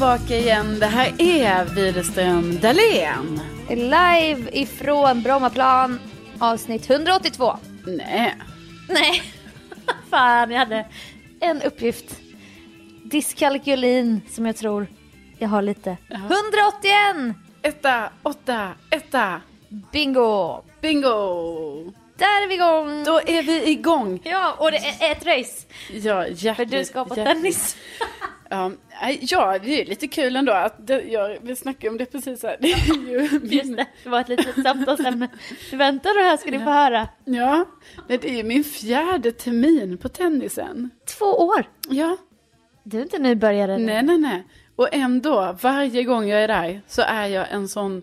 tillbaka igen. Det här är Widerström Dahlén. Live ifrån Brommaplan, avsnitt 182. Nej. Nej, fan jag hade en uppgift. Diskalkylin som jag tror jag har lite. 181! Etta, åtta, etta. Bingo! Bingo! Där är vi igång! Då är vi igång. Ja, och det är ett race. Ja, hjärtligt, För du ska på hjärtligt. tennis. Ja, nej, ja, det är lite kul ändå att det, ja, vi snackade om det precis här. Det Just det, det var ett litet samtalsämne. Du väntar då här ska ni få höra. Ja, nej, det är ju min fjärde termin på tennisen. Två år. Ja, Du är inte nybörjare. nej, nej, nej. Och ändå, varje gång jag är där så är jag en sån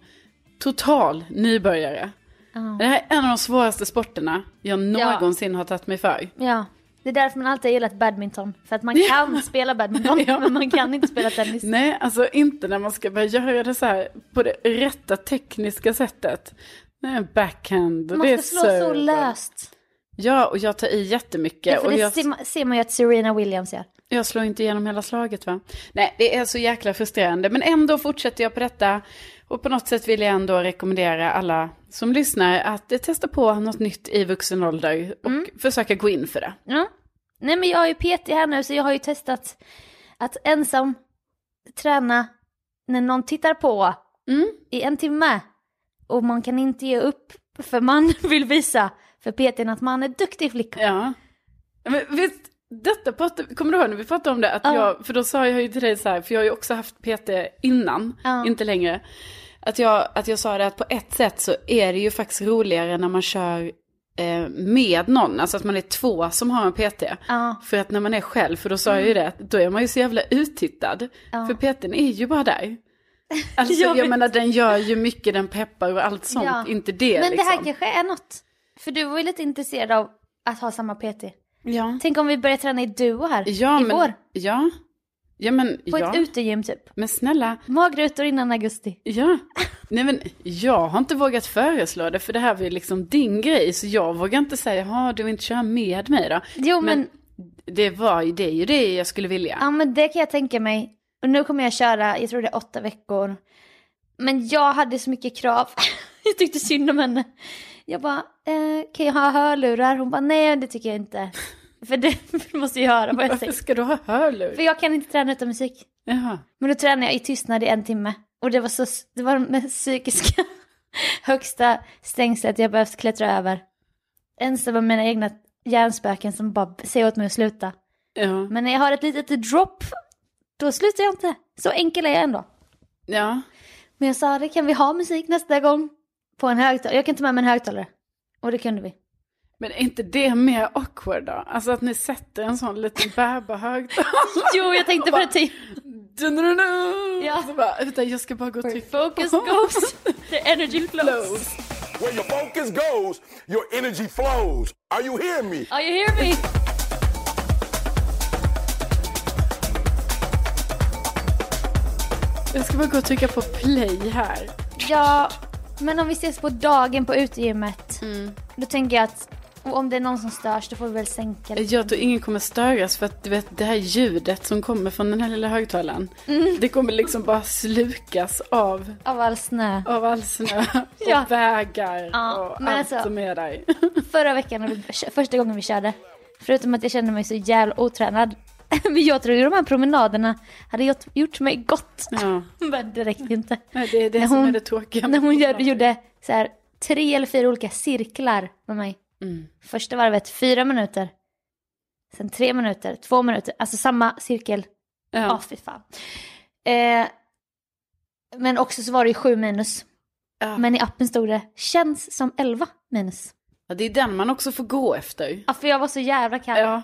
total nybörjare. Ja. Det här är en av de svåraste sporterna jag Ja. någonsin har tagit mig för. Ja, det är därför man alltid har gillat badminton. För att man kan spela badminton, Ja. men man kan inte spela tennis. Nej, alltså inte när man ska börja göra det så här på det rätta tekniska sättet. Nej, backhand, Man det är slå så serve. löst. Ja, och jag tar i jättemycket. Ja, för och det jag, ser man ju att Serena Williams gör. jag slår inte igenom hela slaget va? Nej, det är så jäkla frustrerande. Men ändå fortsätter jag på detta. Och på något sätt vill jag ändå rekommendera alla som lyssnar att testa på något nytt i vuxen ålder. Och Mm. försöka gå in för det. Ja. Nej men jag är ju PT här nu så jag har ju testat att ensam träna när någon tittar på Mm. i en timme. Och man kan inte ge upp för man vill visa för PTn att man är duktig flicka. Ja. Men visst, detta pratade, kommer du ihåg när vi pratade om det? Att Ja. jag, för då sa jag ju till dig så här, för jag har ju också haft PT innan, Ja. inte längre. Att jag, att jag sa det att på ett sätt så är det ju faktiskt roligare när man kör eh, med någon, alltså att man är två som har en PT. Ja. För att när man är själv, för då sa jag ju det, att då är man ju så jävla uttittad. Mm. För PTn är ju bara där. Alltså Jag jag, menar den gör ju mycket, den peppar och allt sånt, Ja. inte det Men liksom. det här kanske är något. För du var ju lite intresserad av att ha samma PT. Ja, Tänk om vi börjar träna i duo här ja i men, vår. ja. Ja men, På ja. ett utegym typ. Men snälla, Magrutor innan augusti. ja. Nej men jag har inte vågat föreslå det för det här var ju liksom din grej. Så jag vågar inte säga, ja du vill inte köra med mig då. Jo men, Men det, var, ju- det ju det jag skulle vilja. ja men det kan jag tänka mig. Och nu kommer jag köra, jag tror det är åtta veckor. Men jag hade så mycket krav. jag tyckte synd om henne. Jag bara, eh, kan jag ha hörlurar? Hon bara, nej det tycker jag inte. För det måste jag höra vad jag Varför säger. ska du ha hörlur? För jag kan inte träna utan musik. Jaha. Men då tränade jag i tystnad i en timme. Och det var så, det var den psykiska högsta stängslet jag behövt klättra över. Ensam med mina egna hjärnspöken som bara säger åt mig att sluta. Ja. Men när jag har ett litet drop, då slutar jag inte. Så enkel är jag ändå. ja. Men jag sa, det kan vi ha musik nästa gång? På en högtalare. Jag kan ta med mig en högtalare. Och det kunde vi. Men är inte det mer awkward då? Alltså att ni sätter en sån liten bärbar högtalare. Jo, jag tänkte på det typ. Ja. Så bara, utan jag ska bara gå trycka Focus goes, the energy flows. Where your focus goes, your energy flows. Are you hearing me? Are you hear me? Jag ska bara gå och trycka på play här. Ja, men om vi ses på dagen på utegymmet. Då tänker jag att om det är någon som störs då får vi väl sänka lite. Jag tror ingen kommer störas för att du vet det här ljudet som kommer från den här lilla högtalaren. Mm. Det kommer liksom bara slukas av, Av all snö. av all snö och Ja. vägar Ja, och allt alltså- som är där. Förra veckan, när vi, första gången vi körde. Förutom att jag kände mig så jävla otränad. Men jag trodde de här promenaderna hade gjort, mig gott. Ja. Men det räckte inte. Nej, det är det När som hon- är det tråkiga. När hon gör, gjorde så här, tre eller fyra olika cirklar med mig. Mm. Första varvet fyra minuter. Sen tre minuter, två minuter. Alltså samma cirkel. Ja, Ja. fy fan. Eh, men också så var det ju sju minus. Ja. Men i appen stod det känns som elva minus. ja, det är den man också får gå efter. Ja, för jag var så jävla kall. Ja.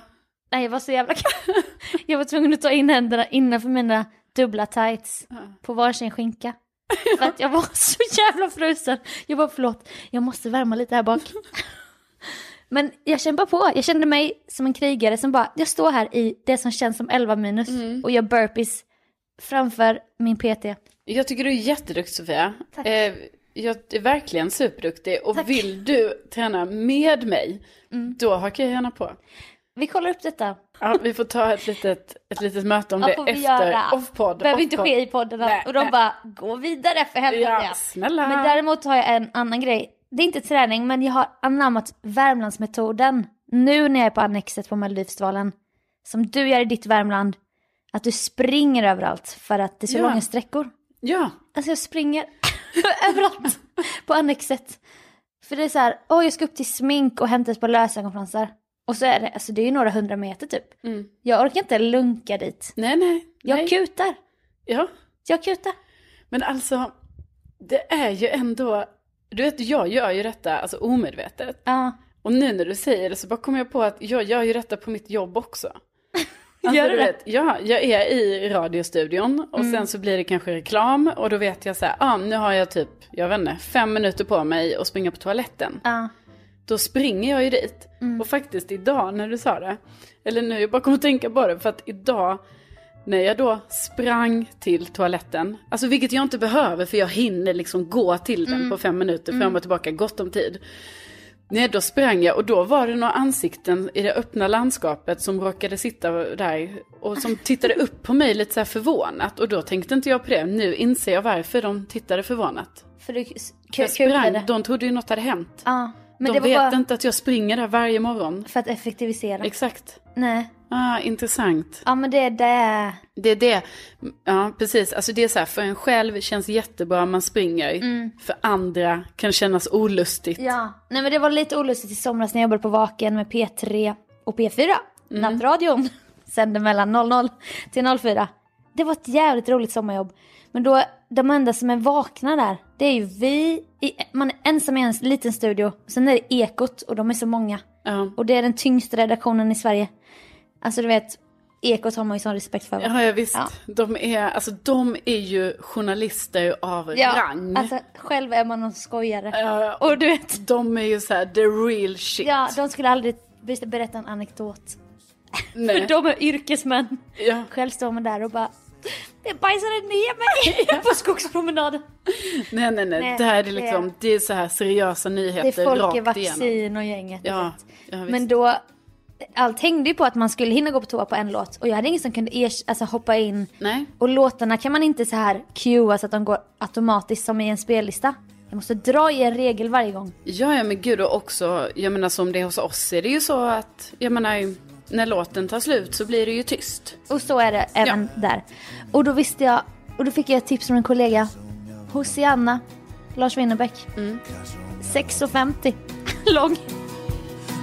Nej, jag var så jävla jag var tvungen att ta in händerna innanför mina dubbla tights på varsin skinka. För att jag var så jävla frusen. Jag bara förlåt, jag måste värma lite här bak. Men jag kämpar på. Jag kände mig som en krigare som bara, jag står här i det som känns som 11 minus och gör burpees framför min PT. Jag tycker du är jätteduktig Sofia. Tack. Eh, jag är verkligen superduktig och Tack. vill du träna med mig, Mm. då hakar jag gärna på. Vi kollar upp detta. Ja, vi får ta ett litet, ett litet möte om Ja, det efter off-podd. Behöver inte off-podd. ske i podden. Och de nej. bara, gå vidare för helvete. Ja, snälla. Men däremot har jag en annan grej. Det är inte träning, men jag har anammat Värmlandsmetoden. Nu när jag är på Annexet på Melodifestivalen. Som du gör i ditt Värmland. Att du springer överallt för att det är så Ja. långa sträckor. Ja, Alltså jag springer överallt på Annexet. För det är så här, åh jag ska upp till smink och hämta ett par lösögonfransar. Och så är det, alltså det är ju några hundra meter typ. Mm. Jag orkar inte lunka dit. nej, nej. Jag nej. kutar. Ja, Jag kutar. men alltså, det är ju ändå, du vet, jag gör ju detta alltså omedvetet. Ja. Och nu när du säger det så bara kommer jag på att jag gör ju detta på mitt jobb också. Alltså, Gör du du det? vet, ja, jag är i radiostudion och sen så blir det kanske reklam och då vet jag så här, ah, nu har jag typ, jag vet inte, fem minuter på mig att springa på toaletten. Ja. Då springer jag ju dit. Och faktiskt idag när du sa det, eller nu, jag bara kommer att tänka på det, för att idag när jag då sprang till toaletten, alltså vilket jag inte behöver för jag hinner liksom gå till den på fem minuter fram och tillbaka, gott om tid. Nej, då sprang jag och då var det några ansikten i det öppna landskapet som råkade sitta där och som tittade upp på mig lite så här förvånat. Och då tänkte inte jag på det. Nu inser jag varför de tittade förvånat. För du jag sprang, de trodde ju något hade hänt. Ja. Men de vet bara inte att jag springer där varje morgon. för att effektivisera. Exakt. Nej. Ah, intressant. Ja men det är det. Det är det. Ja, precis. Alltså det är så här, för en själv känns jättebra om man springer. För andra kan kännas olustigt. Ja. Nej men det var lite olustigt i somras när jag jobbade på Vaken med P3 och P4. Nattradion. Sände mellan 00 till 04. Det var ett jävligt roligt sommarjobb. Men då, de enda som är vakna där, det är ju vi. Man är ensam i en liten studio. Sen är det Ekot och de är så många. Ja. Och det är den tyngsta redaktionen i Sverige. Alltså du vet, Ekot har man ju sån respekt för. Ja, ja visst. Ja. De, är, alltså, de är ju journalister av rang. alltså själv är man någon skojare. Ja, Och du vet, De är ju så här the real shit. ja de skulle aldrig berätta en anekdot. För Nej. de är yrkesmän. Ja. Själv står man där och bara Det bajsade ner mig på skogspromenaden. Nej, nej, nej. Nej, det här är det- liksom, det är så här seriösa Det nyheter är rakt igenom. Vaccin och gänget. Ja. Men då, allt hängde ju på att man skulle hinna gå på toa på en låt. Och jag hade ingen som kunde ers- alltså, hoppa in. Nej. Och låtarna kan man inte så här cuea så att de går automatiskt som i en spellista. Jag måste dra i en regel varje gång. Ja, ja men gud och också, jag menar som det är hos oss är det ju så att, jag menar när låten tar slut så blir det ju tyst. Och så är det även där. Och då visste jag, och då fick jag ett tips från en kollega. Hosianna, Lars Winnerbäck. Mm. 6,50 lång.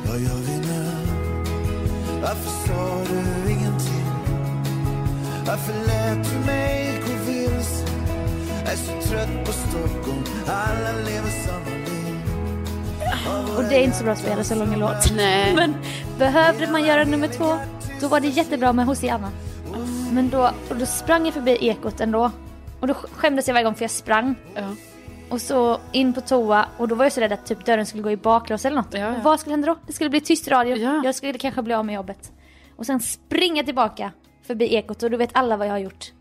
Vad gör vi nu? Varför sa du ingenting? Varför lät du mig gå vilse? Är så trött på Stockholm, alla lever samma liv. Och det är inte så bra att spela så lång låt. Nej. Men behövde man göra nummer två, då var det jättebra med Hosianna. Men då, och då sprang jag förbi Ekot ändå. Och då skämdes jag varje gång för jag sprang. Ja. Och så in på toa och då var jag så rädd att typ dörren skulle gå i baklås eller något. Ja, ja. Och vad skulle hända då? Det skulle bli tyst radio. Ja. Jag skulle kanske bli av med jobbet. Och sen springa tillbaka förbi Ekot och då vet alla vad jag har gjort.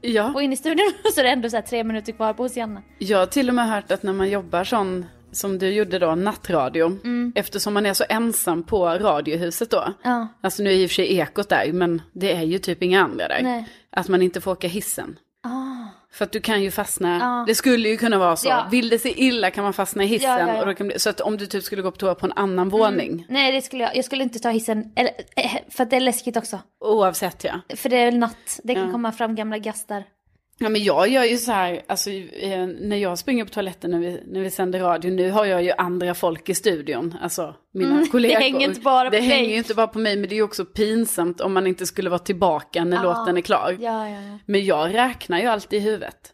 Ja, Och in i studion och så är det ändå så här tre minuter kvar på Hosianna. jag har till och med hört att när man jobbar sån, som du gjorde då, nattradio, eftersom man är så ensam på radiohuset då, Mm. Ja. alltså nu är i och för sig ekot där, men det är ju typ inga andra där, Nej. att man inte får åka hissen. Ah. För att du kan ju fastna, Ja. det skulle ju kunna vara så, Ja. vill det se illa kan man fastna i hissen, Ja, ja. Och då kan bli, så att om du typ skulle gå på toa på en annan våning, Nej det skulle jag, jag skulle inte ta hissen, eller, eh, för att det är läskigt också. oavsett ja. För det är natt, det kan komma fram gamla gastar. Ja men jag gör ju så här, alltså eh, när jag springer på toaletten när vi, när vi sänder radio, nu har jag ju andra folk i studion, alltså mina kollegor. Mm, hänger inte bara på Det dig. hänger ju inte bara på mig, men det är ju också pinsamt om man inte skulle vara tillbaka när Ja. låten är klar. Ja, ja, ja. Men jag räknar ju alltid i huvudet.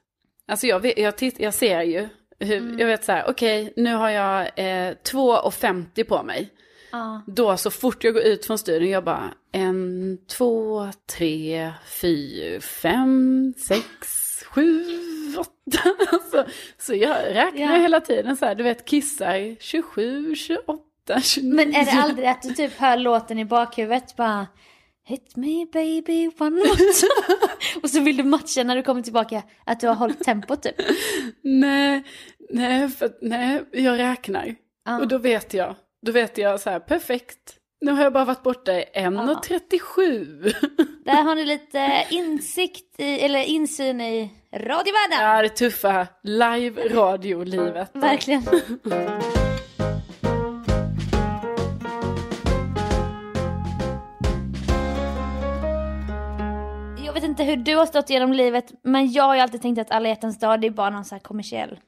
Alltså jag, vet, jag, titt, jag ser ju, hur, Mm. jag vet så här, okej nu har jag eh, 2,50 på mig. Ja. Då så fort jag går ut från studion, jag bara en, två, tre, fyra, fem, sex, sju, åtta. Alltså, så jag räknar Ja. hela tiden så här, du vet kissar 27, 28, 29. Men är det aldrig att du typ hör låten i bakhuvudet bara Hit me baby one more time. Och så vill du matcha när du kommer tillbaka att du har hållit tempot typ. Nej, nej, för, nej, jag räknar. Ja. Och då vet jag, då vet jag så här, perfekt. Nu har jag bara varit borta i 1.37. Där har ni lite insikt i, eller insyn i radiovärlden. Ja, det tuffa live-radiolivet. Verkligen. Jag vet inte hur du har stått genom livet, men jag har ju alltid tänkt att alla hjärtans dag, det är bara någon så här kommersiell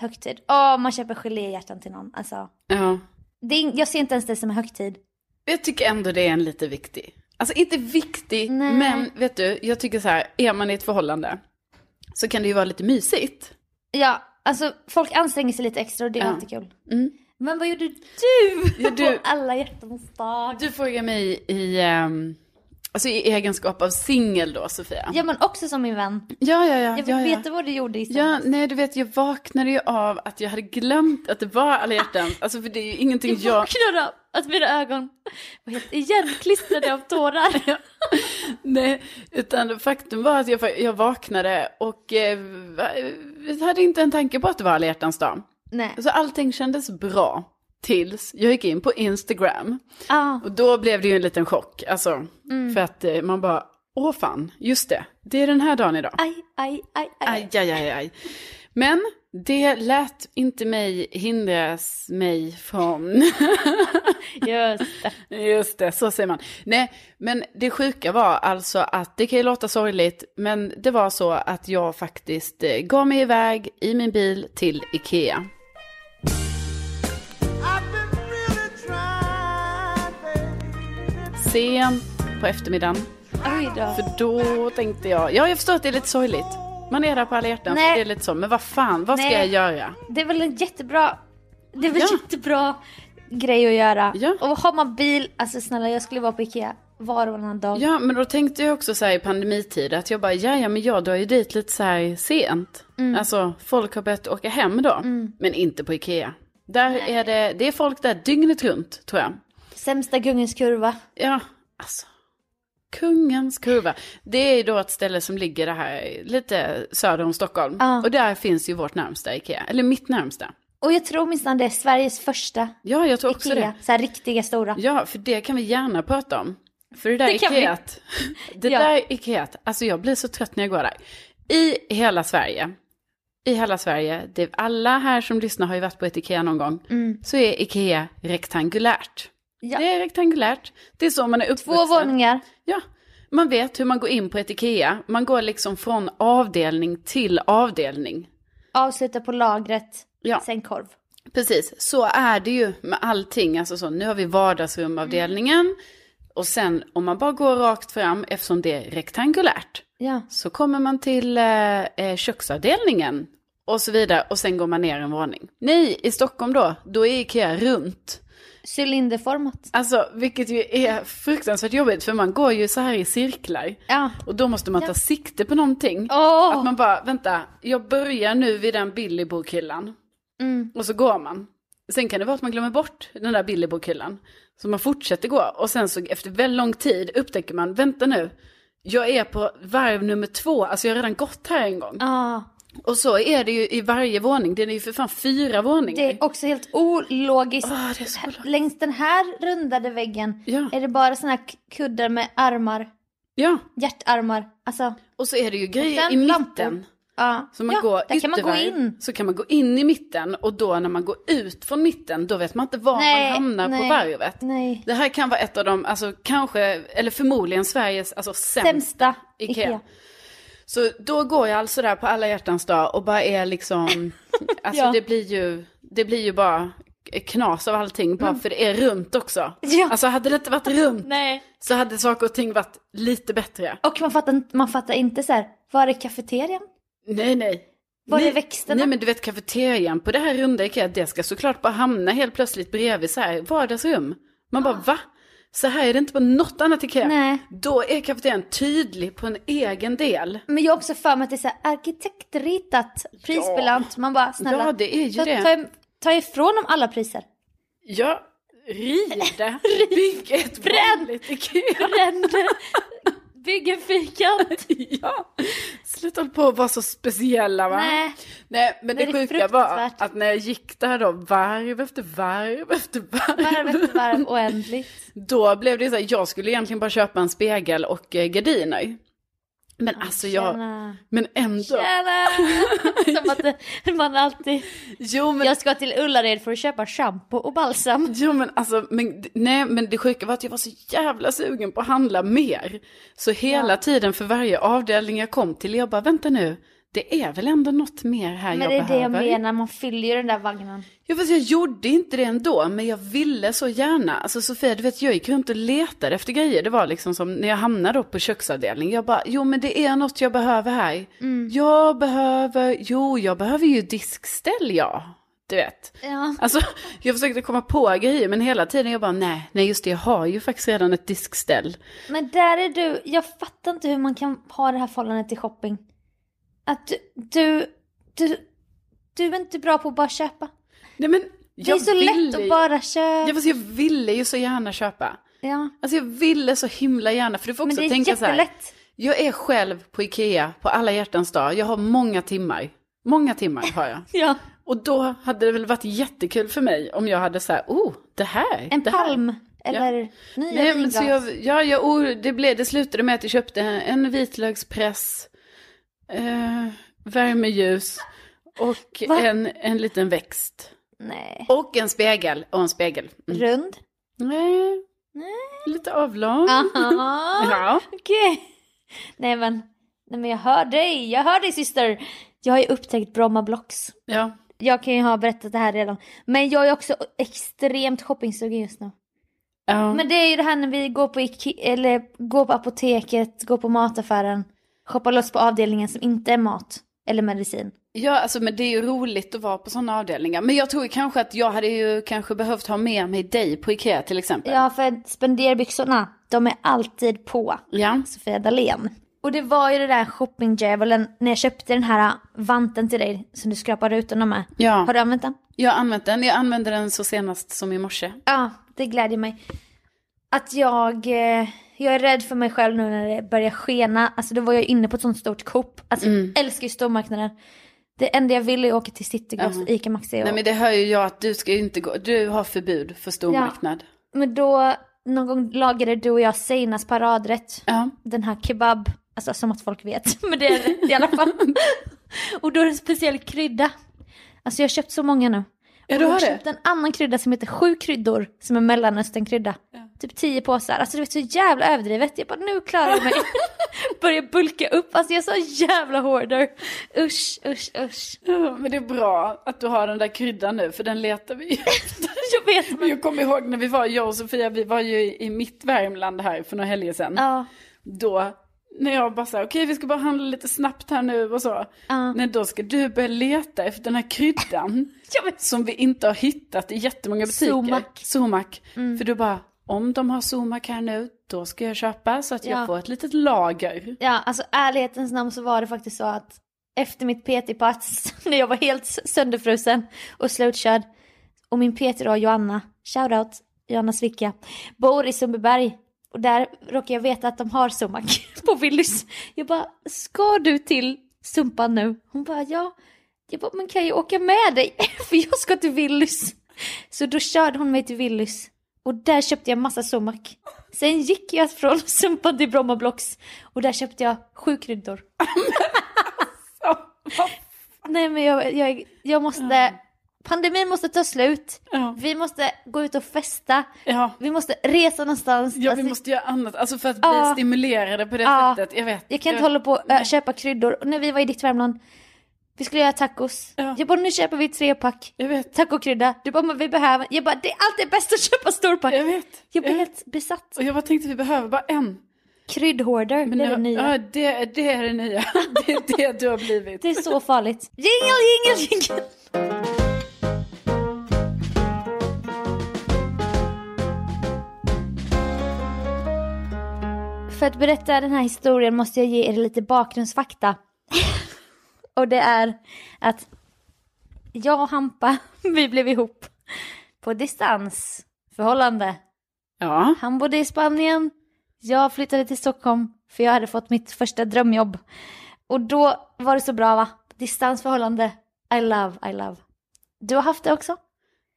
högtid. Åh, man köper geléhjärtan till någon. Alltså, Ja. Är, jag ser inte ens det som en högtid. Jag tycker ändå det är en lite viktig. Alltså inte viktig, Nej. men vet du, jag tycker så här, är man i ett förhållande så kan det ju vara lite mysigt. Ja, alltså folk anstränger sig lite extra och det är Ja. alltid kul. Mm. Men vad gjorde du Ja, du- på alla hjärtans dag? Du frågar mig i, ehm, alltså i egenskap av singel då, Sofia. Ja men också som min vän. ja, ja. ja, Jag ja, ja. veta vad du gjorde i Ja, nej du vet jag vaknade ju av att jag hade glömt att det var alla hjärtans. Alltså för det är ju ingenting Jag jag... vaknade av att mina ögon var helt igenklistrade av tårar. Nej, utan faktum var att jag, jag vaknade och eh, hade inte en tanke på att det var alla hjärtans dag. Nej. Så allting kändes bra tills jag gick in på Instagram. Ah, Och då blev det ju en liten chock. Alltså, Mm. för att eh, man bara, åh fan, just det, det är den här dagen idag. aj, aj, aj, aj. Aj, aj, aj, aj. Men det lät inte mig hindras mig från... Just det. Just det, så säger man. Nej, men det sjuka var alltså att det kan ju låta sorgligt, men det var så att jag faktiskt eh, gav mig iväg i min bil till Ikea. Sent på eftermiddagen. Oj då. För då tänkte jag, ja jag förstår att det är lite sorgligt. Man är där på alla hjärtan, Nej. för det är lite så, men vad fan, vad ska Nej. jag göra? Det är väl en jättebra, det är väl Ja. jättebra grej att göra. Ja. Och har man bil, alltså snälla jag skulle vara på Ikea var och varannan dag. Ja, men då tänkte jag också så här i pandemitid att jag bara, ja, ja, men jag drar ju dit lite så här sent. Alltså, folk har börjat åka hem då, men inte på Ikea. Där är det, det är folk där dygnet runt, tror jag. Sämsta gungens kurva. Ja, alltså. Kungens kurva. Det är ju då ett ställe som ligger här lite söder om Stockholm. Ja. Och där finns ju vårt närmsta Ikea, eller mitt närmsta. Och jag tror minsann det är Sveriges första Ja, jag tror också Ikea. det. Så här riktiga stora. Ja, för det kan vi gärna prata om. För det där Det vi. Ikeat, det Ja. där Ikeat, alltså jag blir så trött när jag går där. I hela Sverige, i hela Sverige, det, alla här som lyssnar har ju varit på ett Ikea någon gång, så är Ikea rektangulärt. Mm. Ja. Det är rektangulärt, det är så man är uppvuxen. Två våningar. Ja, man vet hur man går in på ett Ikea, man går liksom från avdelning till avdelning. Avsluta på lagret. Ja. Sen korv. Precis, så är det ju med allting. Alltså så, nu har vi vardagsrumavdelningen. Och sen om man bara går rakt fram, eftersom det är rektangulärt, Ja. så kommer man till eh, eh, köksavdelningen. Och så vidare, och sen går man ner en våning. Nej, i Stockholm då, då är Ikea runt. Cylinderformat. Alltså, vilket ju är fruktansvärt jobbigt, för man går ju så här i cirklar. Ja. Och då måste man ta sikte på någonting. Åh! Att man bara, vänta, jag börjar nu vid den Billybokhyllan. Mm. Och så går man. Sen kan det vara att man glömmer bort den där Billybokhyllan. Så man fortsätter gå. Och sen så efter väldigt lång tid upptäcker man, vänta nu, jag är på varv nummer två, alltså jag har redan gått här en gång. Ja. Och så är det ju i varje våning, det är ju för fan fyra våningar. Det är också helt ologiskt. Ologiskt. Längs den här rundade väggen Ja. är det bara såna här kuddar med armar. Ja, Hjärtarmar. Alltså, och så är det ju grejer i lampor. mitten. ja. Så man ja, går där kan man gå in. Så kan man gå in i mitten och då när man går ut från mitten då vet man inte var Nej, man hamnar nej, på varvet. Nej. Det här kan vara ett av de, alltså kanske, eller förmodligen Sveriges alltså, sämsta. Sämsta Ikea. Ikea. Så då går jag alltså där på alla hjärtans dag och bara är liksom, alltså Ja. det blir ju, det blir ju bara knas av allting, bara för det är runt också. Mm. Ja. Alltså hade det inte varit runt så hade saker och ting varit lite bättre. Och man fattar, inte- man fattar inte så här, var är kafeterian? Nej, nej. Var är nej, växterna? Nej men du vet kafeterian på det här runda Ikea, det ska såklart bara hamna helt plötsligt bredvid så här vardagsrum. Man bara va? Så här är det inte på något annat Ikea. Nej. Då är kafeterian tydlig på en egen del. Men jag har också för mig att det är så här arkitektritat, prisbelönt. Man bara, snälla. Ja, det är ju ta, det. Ta, ta ifrån dem alla priser. Ja, riv det. Bygg ett Bränn. vanligt Ikea. Bränn Bygg en fyrkant. ja, sluta på att vara så speciella va? Nej. Nej, men det, Det sjuka var att när jag gick där då varv efter varv efter varv. Varv efter varv oändligt. Då blev det så här, jag skulle egentligen bara köpa en spegel och eh, gardiner. Men alltså jag, Tjena. men ändå. Tjena! Som att man alltid... Jo men, Jag ska till Ullared för att köpa shampoo och balsam. jo men alltså, men, nej men det sjuka var att jag var så jävla sugen på att handla mer. Så hela tiden för varje avdelning jag kom till, jag bara vänta nu, det är väl ändå något mer här Men jag det är det behöver. jag menar, man fyller ju den där vagnen. Ja, fast jag gjorde inte det ändå, men jag ville så gärna. Alltså Sofia, du vet, jag gick runt och letade efter grejer. Det var liksom som när jag hamnade upp på köksavdelningen. Jag bara, jo men det är något jag behöver här. Jag behöver, jo jag behöver ju diskställ ja. Du vet. Ja. Alltså, jag försökte komma på grejer, men hela tiden jag bara, nej, nej just det, jag har ju faktiskt redan ett diskställ. Men där är du, jag fattar inte hur man kan ha det här förhållandet till shopping. Att du, du, du, du är inte bra på att bara köpa. Nej men, Det är så lätt att bara köpa. Ja, fast jag ville ju så gärna köpa. Ja. Alltså jag ville så himla gärna, för du får Men också det är tänka så här. jättelätt. Jag är själv på Ikea på alla hjärtans dag. Jag har många timmar. Många timmar har jag. Ja. Och då hade det väl varit jättekul för mig om jag hade så här, oh, det här. En det här. palm. Eller nya Nej, men så jag, ja, jag, oh, det, blev, det slutade med att jag köpte en vitlökspress, eh, värmeljus och Va? en, en liten växt. Nej. Och en spegel. Och en spegel. Mm. Rund? Nej, lite avlång. Aha. Ja. Okej. Nej men, nej men jag hör dig, jag hör dig syster. Jag har ju upptäckt Bromma Blocks. ja. Jag kan ju ha berättat det här redan. Men jag är också extremt shoppingsugen just nu. ja. Men det är ju det här när vi går på, Ike- eller går på apoteket, går på mataffären. Shoppar loss på avdelningen som inte är mat. Eller medicin. Ja, alltså men det är ju roligt att vara på sådana avdelningar. Men jag tror kanske att jag hade ju kanske behövt ha med mig dig på Ikea till exempel. Ja för spenderbyxorna, de är alltid på. Ja. Sofia Dalén. Och det var ju det där shoppingdjävulen när jag köpte den här vanten till dig som du skrapar rutorna med. Ja. Har du använt den? Jag har använt den. Jag använde den så senast som i morse. Ja, det glädjer mig. Att jag, eh, jag är rädd för mig själv nu när det börjar skena. Alltså då var jag inne på ett sånt stort Coop. Alltså jag älskar ju stormarknader. Det enda jag vill är att åka till Citygross, Ica Maxi och... Nej men det hör ju jag att du ska inte gå. Du har förbud för stormarknad. Men då, någon gång lagade du och jag Seinas paradrätt. Ja. Den här kebab, alltså som att folk vet. Men det är det i alla fall. och då är det en speciell krydda. Alltså jag har köpt så många nu. Ja, du jag har det? köpt en annan krydda som heter sju kryddor, som är mellanösternkrydda. Typ tio påsar. Alltså det var så jävla överdrivet. Jag bara, nu klarar jag mig. Börjar bulka upp. Alltså jag är så jävla hoarder. Usch, usch, usch. Ja, Men det är bra att du har den där kryddan nu för den letar vi efter. Jag vet Men jag kommer ihåg när vi var, jag och Sofia, vi var ju i mitt Värmland här för några helger sedan. Ja, Då, när jag bara sa okej vi ska bara handla lite snabbt här nu och så. Ja. Nej då ska du börja leta efter den här kryddan. som vi inte har hittat i jättemånga butiker. Sumac. Sumac. För du bara, om de har Sumac här nu, då ska jag köpa så att jag Ja. får ett litet lager. Ja, alltså ärlighetens namn så var det faktiskt så att efter mitt PT-pass, när jag var helt sönderfrusen och slutkörd, och min PT då, Joanna, shoutout, Joanna Svicka, bor i Sundbyberg. Och där råkar jag veta att de har Sumac på Willys. Jag bara, ska du till Sumpan nu? Hon bara, ja. Jag bara, men kan jag åka med dig? För jag ska till Willys. Så då körde hon mig till Willys. Och där köpte jag massa Sumac. Sen gick jag från Sumpan till Bromma Blocks. Och där köpte jag sju kryddor. Nej men jag, jag, jag måste, pandemin måste ta slut. Ja. Vi måste gå ut och festa. Ja. Vi måste resa någonstans. Ja, vi Alltså, måste göra annat, alltså för att bli Ja. stimulerade på det Ja. sättet. Jag vet. Jag kan inte vet. hålla på och köpa kryddor. Och när vi var i ditt Värmland, vi skulle göra tacos. Ja. Jag bara, nu köper vi tre pack Jag vet. tacokrydda. Du bara, men vi behöver. Jag bara, det är alltid bäst att köpa storpack. Jag vet. Jag blir helt besatt. Och jag bara tänkte vi behöver bara en. Kryddhoarder, Men det är det nya. Ja, det, det är det nya. Det är det du har blivit. Det är så farligt. Jingle, jingle, jingle. För att berätta den här historien måste jag ge er lite bakgrundsfakta. Och det är att jag och Hampa, vi blev ihop på distansförhållande. Ja. Han bodde i Spanien, Jag flyttade till Stockholm för jag hade fått mitt första drömjobb. Och då var det så bra va? Distansförhållande. I love, I love. Du har haft det också?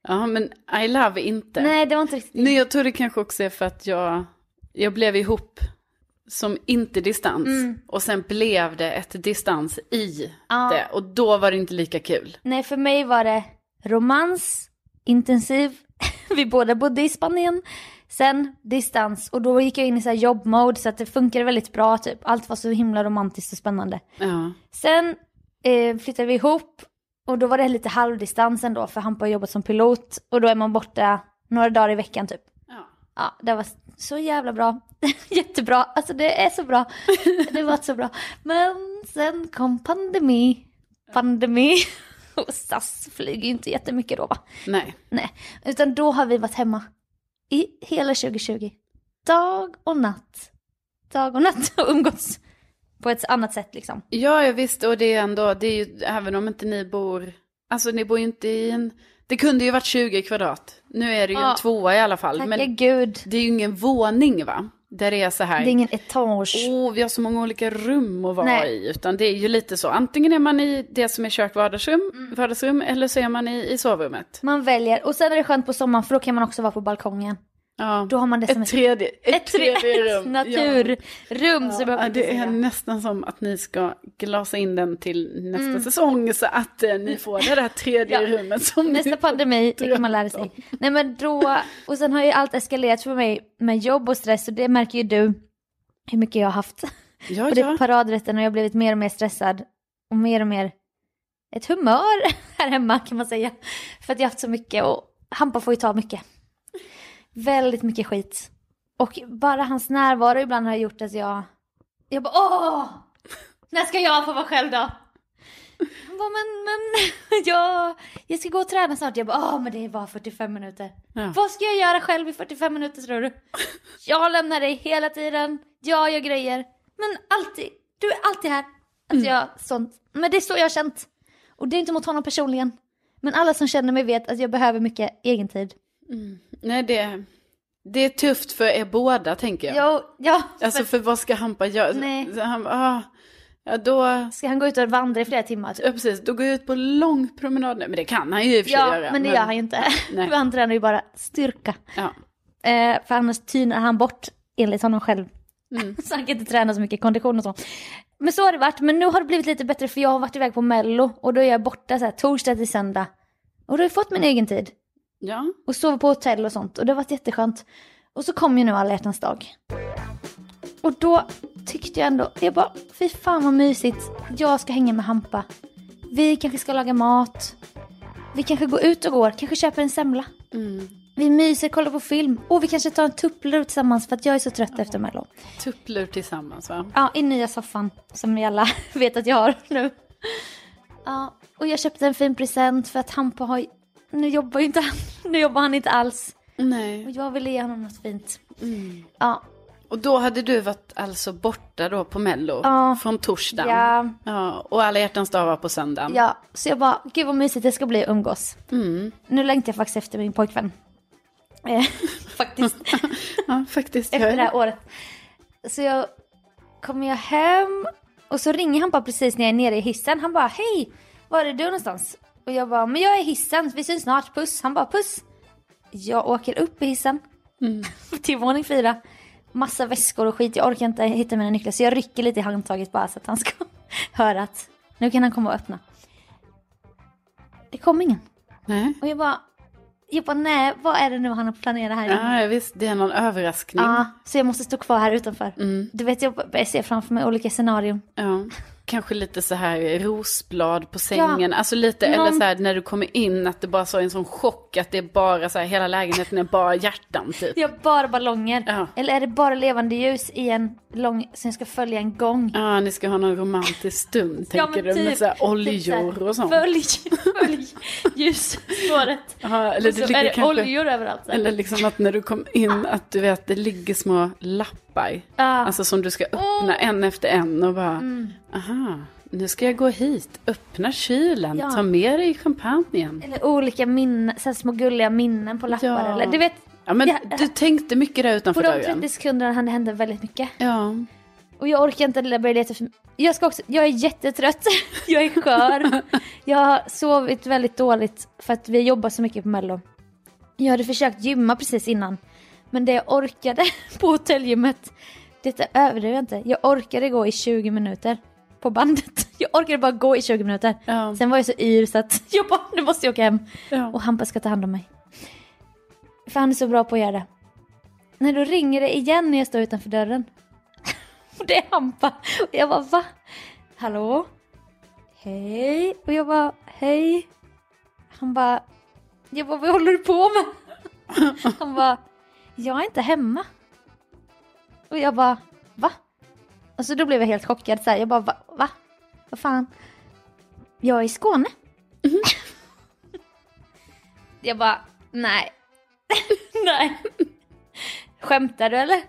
Ja, men I love inte. Nej, det var inte riktigt. Nej, jag tror det kanske också är för att jag, jag blev ihop som inte distans. Och sen blev det ett distans i Mm. Ja. det. Och då var det inte lika kul. Nej, för mig var det romans, intensiv. Vi båda bodde i Spanien. Sen distans och då gick jag in i så här jobbmode så att det funkade väldigt bra typ. Allt var så himla romantiskt och spännande. Ja. Sen eh, flyttade vi ihop och då var det lite halvdistans ändå för Hampa har jobbat som pilot och då är man borta några dagar i veckan typ. Ja. Ja, det var så jävla bra. Jättebra, alltså det är så bra. Det var så bra. Men sen kom pandemi. Pandemi. Och SAS flyger ju inte jättemycket då va? Nej. Nej, utan då har vi varit hemma i hela 2020. Dag och natt. Dag och natt och umgåtts på ett annat sätt liksom. Ja, jag visste. Och det är ändå, det är ju, även om inte ni bor, alltså ni bor ju inte i en, det kunde ju varit 20 kvadrat. Nu är det ju Ja. en tvåa i alla fall. Tacka Men gud. det är ju ingen våning va? Där det är så här. Det är ingen etage. Åh, vi har så många olika rum att vara Nej. i. Utan det är ju lite så. Antingen är man i det som är kök, vardagsrum, Mm. vardagsrum eller så är man i, i sovrummet. Man väljer. Och sen är det skönt på sommaren för då kan man också vara på balkongen. Ja. Då har man det som ett tredje, ett ett, tre- tredje ett rum. naturrum. Ja, brukar det är säga. nästan som att ni ska glasa in den till nästa Mm. säsong så att eh, ni får det där tredje Ja. rummet som Nästa pandemi, det kan man lära sig. Nej men då, och sen har ju allt eskalerat för mig med jobb och stress och det märker ju du hur mycket jag har haft. Ja, Och det ja. är paradrätten och jag har blivit mer och mer stressad och mer och mer ett humör här hemma kan man säga. För att jag har haft så mycket och Hampa får ju ta mycket. Väldigt mycket skit. Och bara hans närvaro ibland har gjort att jag, jag bara åh! När ska jag få vara själv då? Han bara, men, men, jag, jag ska gå och träna snart. Jag bara, åh men det är bara 45 minuter. Ja. Vad ska jag göra själv i 45 minuter tror du? Jag lämnar dig hela tiden, jag gör grejer. Men alltid, du är alltid här. Att jag, sånt. Men det är så jag har känt. Och det är inte mot honom personligen. Men alla som känner mig vet att jag behöver mycket egen tid. Nej, det, det är tufft för er båda tänker jag. Jo, ja, Alltså för, för vad ska Hampa göra? Nej. Han, ah, ja, då... ska han gå ut och vandra i flera timmar? Typ? Ja, precis. Då går jag ut på lång promenad. Nej, men det kan han ju i och för sig Ja, göra. men det gör han ju inte. Nej. Han tränar ju bara styrka. Ja. Eh, för annars tynar han bort, enligt honom själv. Mm. så han kan inte träna så mycket kondition och så. Men så har det varit, men nu har det blivit lite bättre för jag har varit iväg på mello och då är jag borta så här, torsdag till söndag. Och då har jag fått min egen tid. Ja. Och sover på hotell och sånt och det har varit jätteskönt. Och så kom ju nu alla hjärtans dag. Och då tyckte jag ändå, jag bara, fy fan vad mysigt. Jag ska hänga med Hampa. Vi kanske ska laga mat. Vi kanske går ut och går, kanske köper en semla. Mm. Vi myser, kollar på film. Och vi kanske tar en tupplur tillsammans för att jag är så trött efter Mello. Tupplur tillsammans va? Ja, i nya soffan som ni alla vet att jag har nu. Ja, och jag köpte en fin present för att Hampa har nu jobbar ju inte han, nu jobbar han inte alls. Och Nej. jag ville ge honom något fint. Mm. Ja, Och då hade du varit alltså borta då på Mello? Ja. Från torsdagen? ja, Ja, och alla hjärtans dag var på söndagen? ja. Så jag bara, gud vad mysigt det ska bli att umgås. Mm. Nu längtar jag faktiskt efter min pojkvän. Eh, faktiskt. Ja, faktiskt. efter det här året. Så jag kommer jag hem och så ringer han bara precis när jag är nere i hissen. Han bara hej, var är du någonstans? Och jag bara, men jag är i hissen, vi syns snart, puss. Han bara puss. Jag åker upp i hissen Mm. till våning fyra. Massa väskor och skit, jag orkar inte hitta mina nycklar så jag rycker lite i handtaget bara så att han ska höra att nu kan han komma och öppna. Det kom ingen. Nej. Och jag bara, jag bara nej, vad är det nu han har planerat här inne? Ja, visst. Det är någon överraskning. Ja, så jag måste stå kvar här utanför. Mm. Du vet, jag börjar se framför mig olika scenarion. Ja. Kanske lite så här rosblad på sängen. Ja. Alltså lite, Någon- eller så här när du kommer in att det bara så är en sån chock att det är bara så här, hela lägenheten är bara hjärtan typ. Har bara ballonger. Ja. Eller är det bara levande ljus i en lång, som ska följa en gång? Ja, ni ska ha någon romantisk stund, Ja, tänker du, med typ- så här Typ oljor här, och sånt. Följ, följ ljusspåret. Ja, eller Och så det är det kanske... oljor överallt. så. Eller liksom att när du kom in att du vet det ligger små lappar. Ja. Alltså som du ska öppna en efter en och bara, aha, nu ska jag gå hit, öppna kylen, Ja. ta med dig champagnen. Eller olika minnen, så små gulliga minnen på lappar. Ja. Eller du vet, Ja, men Ja. du tänkte mycket där På utanför de dörren. 30 sekunderna hann det hända väldigt mycket. Ja. Och jag orkar inte börja leta efter... Jag ska också... Jag är jättetrött. jag är skör. jag har sovit väldigt dåligt för att vi jobbar så mycket på mello. Jag hade försökt gymma precis innan. Men det jag orkade på hotellgymmet, detta överdriver jag inte. Jag orkade gå i 20 minuter på bandet. Jag orkade bara gå i 20 minuter. Ja. Sen var jag så yr så att jag bara, nu måste jag åka hem. Ja. Och Hampa ska ta hand om mig. För han är så bra på att göra det. När då ringer det igen när jag står utanför dörren. Och det är Hampa. Och jag bara va? Hallå? Hej? Och jag bara hej? Han bara jag bara vad håller du på med? Han bara jag är inte hemma. Och jag bara va? Och så då blev jag helt chockad så här. Jag bara va? va? Vad fan? Jag är i Skåne. jag bara nej. nej. Skämtar du eller?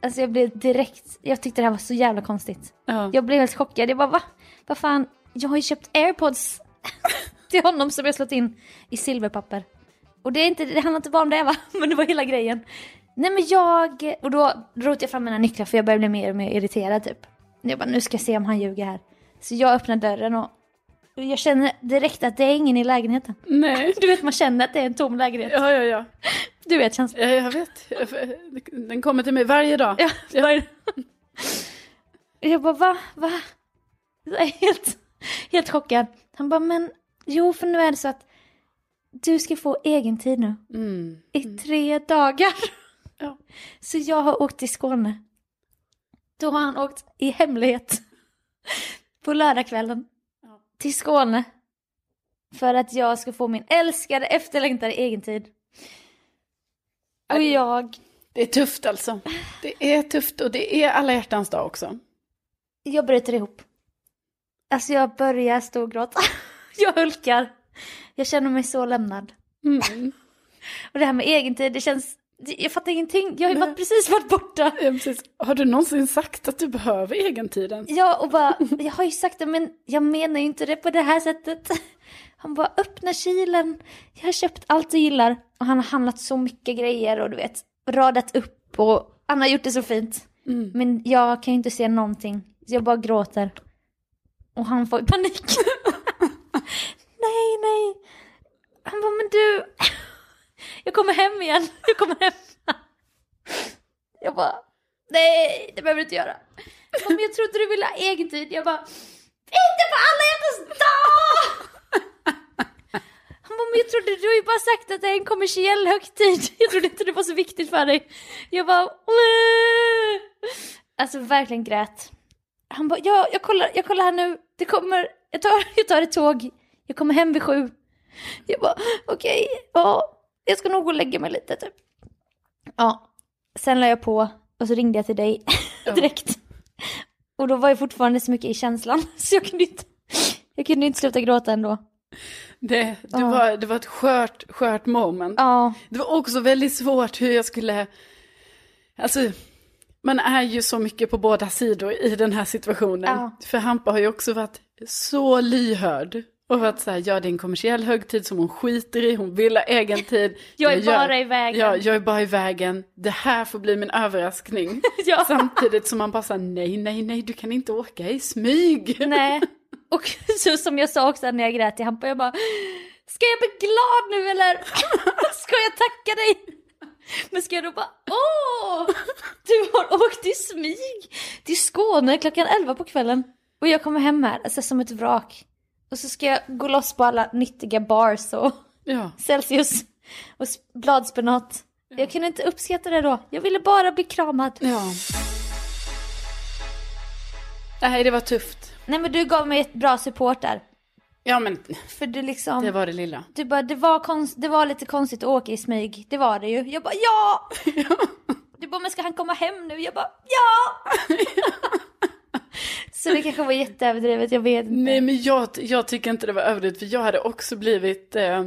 Alltså jag blev direkt, jag tyckte det här var så jävla konstigt. Ja. Jag blev helt chockad, jag bara va? Vad fan, jag har ju köpt airpods till honom som jag slått in i silverpapper. Och det, är inte, det handlar inte bara om det va, men det var hela grejen. Nej men jag, och då drog jag fram mina nycklar för jag började bli mer och mer irriterad typ. Jag bara nu ska jag se om han ljuger här. Så jag öppnar dörren och jag känner direkt att det är ingen i lägenheten. Nej. Du vet man känner att det är en tom lägenhet. Ja, ja, ja. Du vet känslan. Ja, jag vet. Den kommer till mig varje dag. Ja, det? Jag bara va? Va? Jag är helt, helt chockad. Han bara men jo för nu är det så att du ska få egen tid nu. Mm. I tre dagar. Ja. Så jag har åkt till Skåne. Då har han åkt i hemlighet. På lördagskvällen. Ja. Till Skåne. För att jag ska få min älskade efterlängtade egen tid. Och jag, Det är tufft alltså. Det är tufft och det är alla hjärtans dag också. jag bryter ihop. Alltså jag börjar storgråta. Jag hulkar. Jag känner mig så lämnad. Mm. Och det här med egen tid, det känns... Jag fattar ingenting. Jag har ju varit, precis varit borta. Ja, precis. Har du någonsin sagt att du behöver egentiden? Ja, och bara, jag har ju sagt det men jag menar ju inte det på det här sättet. Han bara öppna kylen, jag har köpt allt du gillar. Och han har handlat så mycket grejer och du vet, radat upp och han har gjort det så fint. Mm. Men jag kan ju inte se någonting, jag bara gråter. Och han får panik. nej, nej. Han bara, men du, jag kommer hem igen, jag kommer hem. Jag bara, nej, det behöver du inte göra. Bara, Men jag trodde du ville ha egen tid. Jag bara, inte på alla hjärtans dag! Han bara, men jag trodde du har ju bara sagt att det är en kommersiell högtid. Jag trodde inte det var så viktigt för dig. Jag bara, "Åh." Alltså verkligen grät. Han bara, ja, jag kollar, jag kollar här nu. Det kommer, jag tar, jag tar ett tåg. Jag kommer hem vid sju. Jag bara, okej, ja, jag ska nog gå och lägga mig lite typ. Ja, sen la jag på och så ringde jag till dig direkt. Och då var jag fortfarande så mycket i känslan så jag kunde inte, jag kunde inte sluta gråta ändå. Det, det, Ja. var, det var ett skört, skört moment. Ja, Det var också väldigt svårt hur jag skulle... Alltså, man är ju så mycket på båda sidor i den här situationen. Ja. För Hampa har ju också varit så lyhörd. Och varit så här, ja det är en kommersiell högtid som hon skiter i, hon vill ha egen tid. Jag är gör- bara i vägen. Ja, jag är bara i vägen. Det här får bli min överraskning. Ja. Samtidigt som man bara säger nej, nej, nej, du kan inte åka i smyg. nej. Och så som jag sa också när jag grät till Hampa, jag bara Ska jag bli glad nu eller? Ska jag tacka dig? Men ska jag då bara åh! Du har åkt i smyg till Skåne klockan 11 på kvällen. Och jag kommer hem här, alltså som ett vrak. Och så ska jag gå loss på alla nyttiga bars och Ja, Celsius och bladspenat. Jag kunde inte uppskatta det då. Jag ville bara bli kramad. ja. Nej, det var tufft. Nej men du gav mig ett bra support där. Ja, men För du liksom... det var det lilla. Du bara, det var, konst, det var lite konstigt att åka i smyg. Det var det ju. Jag bara, ja! Du bara, men ska han komma hem nu? Jag bara, ja! Så det kanske var jätteöverdrivet, jag vet inte. Nej, men jag, jag tycker inte det var överdrivet, för jag hade också blivit, eh,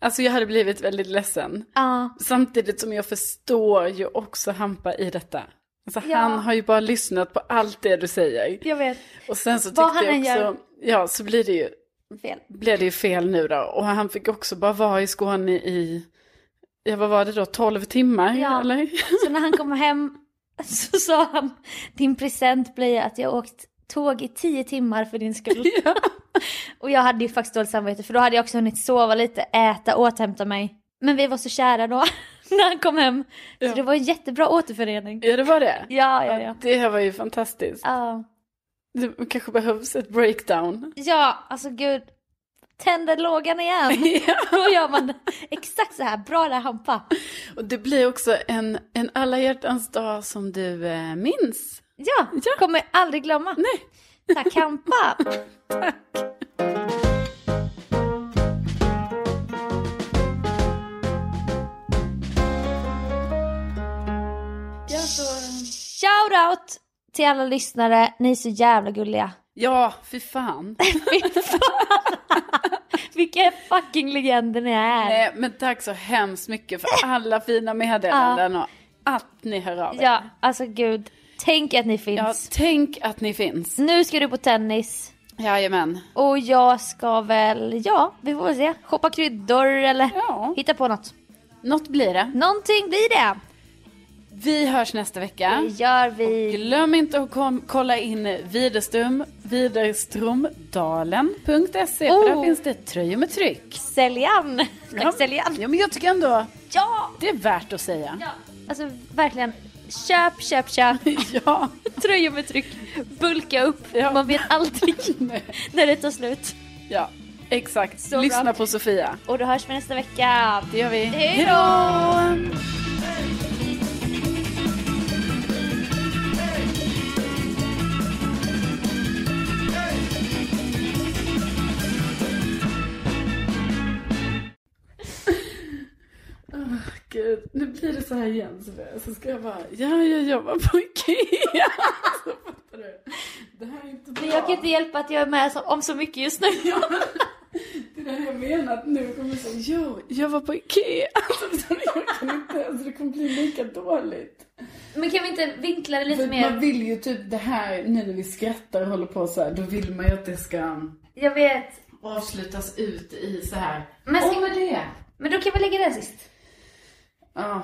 alltså jag hade blivit väldigt ledsen. Ja, Samtidigt som jag förstår ju också Hampa i detta. Alltså Ja. han har ju bara lyssnat på allt det du säger. jag vet. Och sen så tyckte jag också, ja så blir det ju, Fel. blev det ju fel nu då. Och han fick också bara vara i Skåne i, Ja, vad var det då? 12 timmar? Ja. Eller? Så när han kom hem så sa han, din present blir att jag åkt tåg i tio timmar för din skull. Ja. Och jag hade ju faktiskt dåligt samvete för då hade jag också hunnit sova lite, äta, återhämta mig. Men vi var så kära då, när han kom hem. Så Ja. det var en jättebra återförening. ja, det var det. Ja, ja, ja. Det här var ju fantastiskt. Ja, Det kanske behövs ett breakdown. ja alltså gud. Tänder lågan igen. Ja. Då gör man exakt så här. Bra där Hampa. Och det blir också en, en alla hjärtans dag som du eh, minns. Ja, Ja. kommer aldrig glömma. Nej. Tack Hampa. Ja, så... Shout out till alla lyssnare. Ni är så jävla gulliga. ja, fy fan. Fy fan. Vilka fucking legender ni är. Nej, men tack så hemskt mycket för alla fina meddelanden och att ni hör av er. Ja, alltså gud. Tänk att ni finns. Ja, tänk att ni finns. Nu ska du på tennis. Jajamän. Och jag ska väl, ja, vi får väl se. Shoppa kryddor eller Ja. hitta på något. Något blir det. Någonting blir det. Vi hörs nästa vecka. Det gör vi. Glöm inte att kom, kolla in Widerström, widerstromdalen.se för där Oh. finns det tröjor med tryck. Säljan. Ja. Säljan. Ja, men jag tycker ändå Ja. det är värt att säga. ja. Alltså verkligen. Köp, köp, köp. Ja. Tröjor med tryck. Bulka upp. Ja. Man vet aldrig när det tar slut. ja, exakt. Så Lyssna bra. på Sofia. Och då hörs vi nästa vecka. Det gör vi. Hej då! Så här igen Sofia. Så ska jag bara, ja, jag jobbar på Ikea. Så fattar du. Det här är inte bra. Men jag kan inte hjälpa att jag är med så- om så mycket just nu. Det är det jag menar att nu kommer jag säga, jo, jag var på Ikea. Alltså, så jag kan inte, alltså det kommer bli lika dåligt. Men kan vi inte vinkla det lite För mer? man vill ju typ det här, nu när vi skrattar och håller på så här, då vill man ju att det ska Jag vet. avslutas ut i så här. Men ska- vad är det? Men då kan vi lägga den sist. Ja,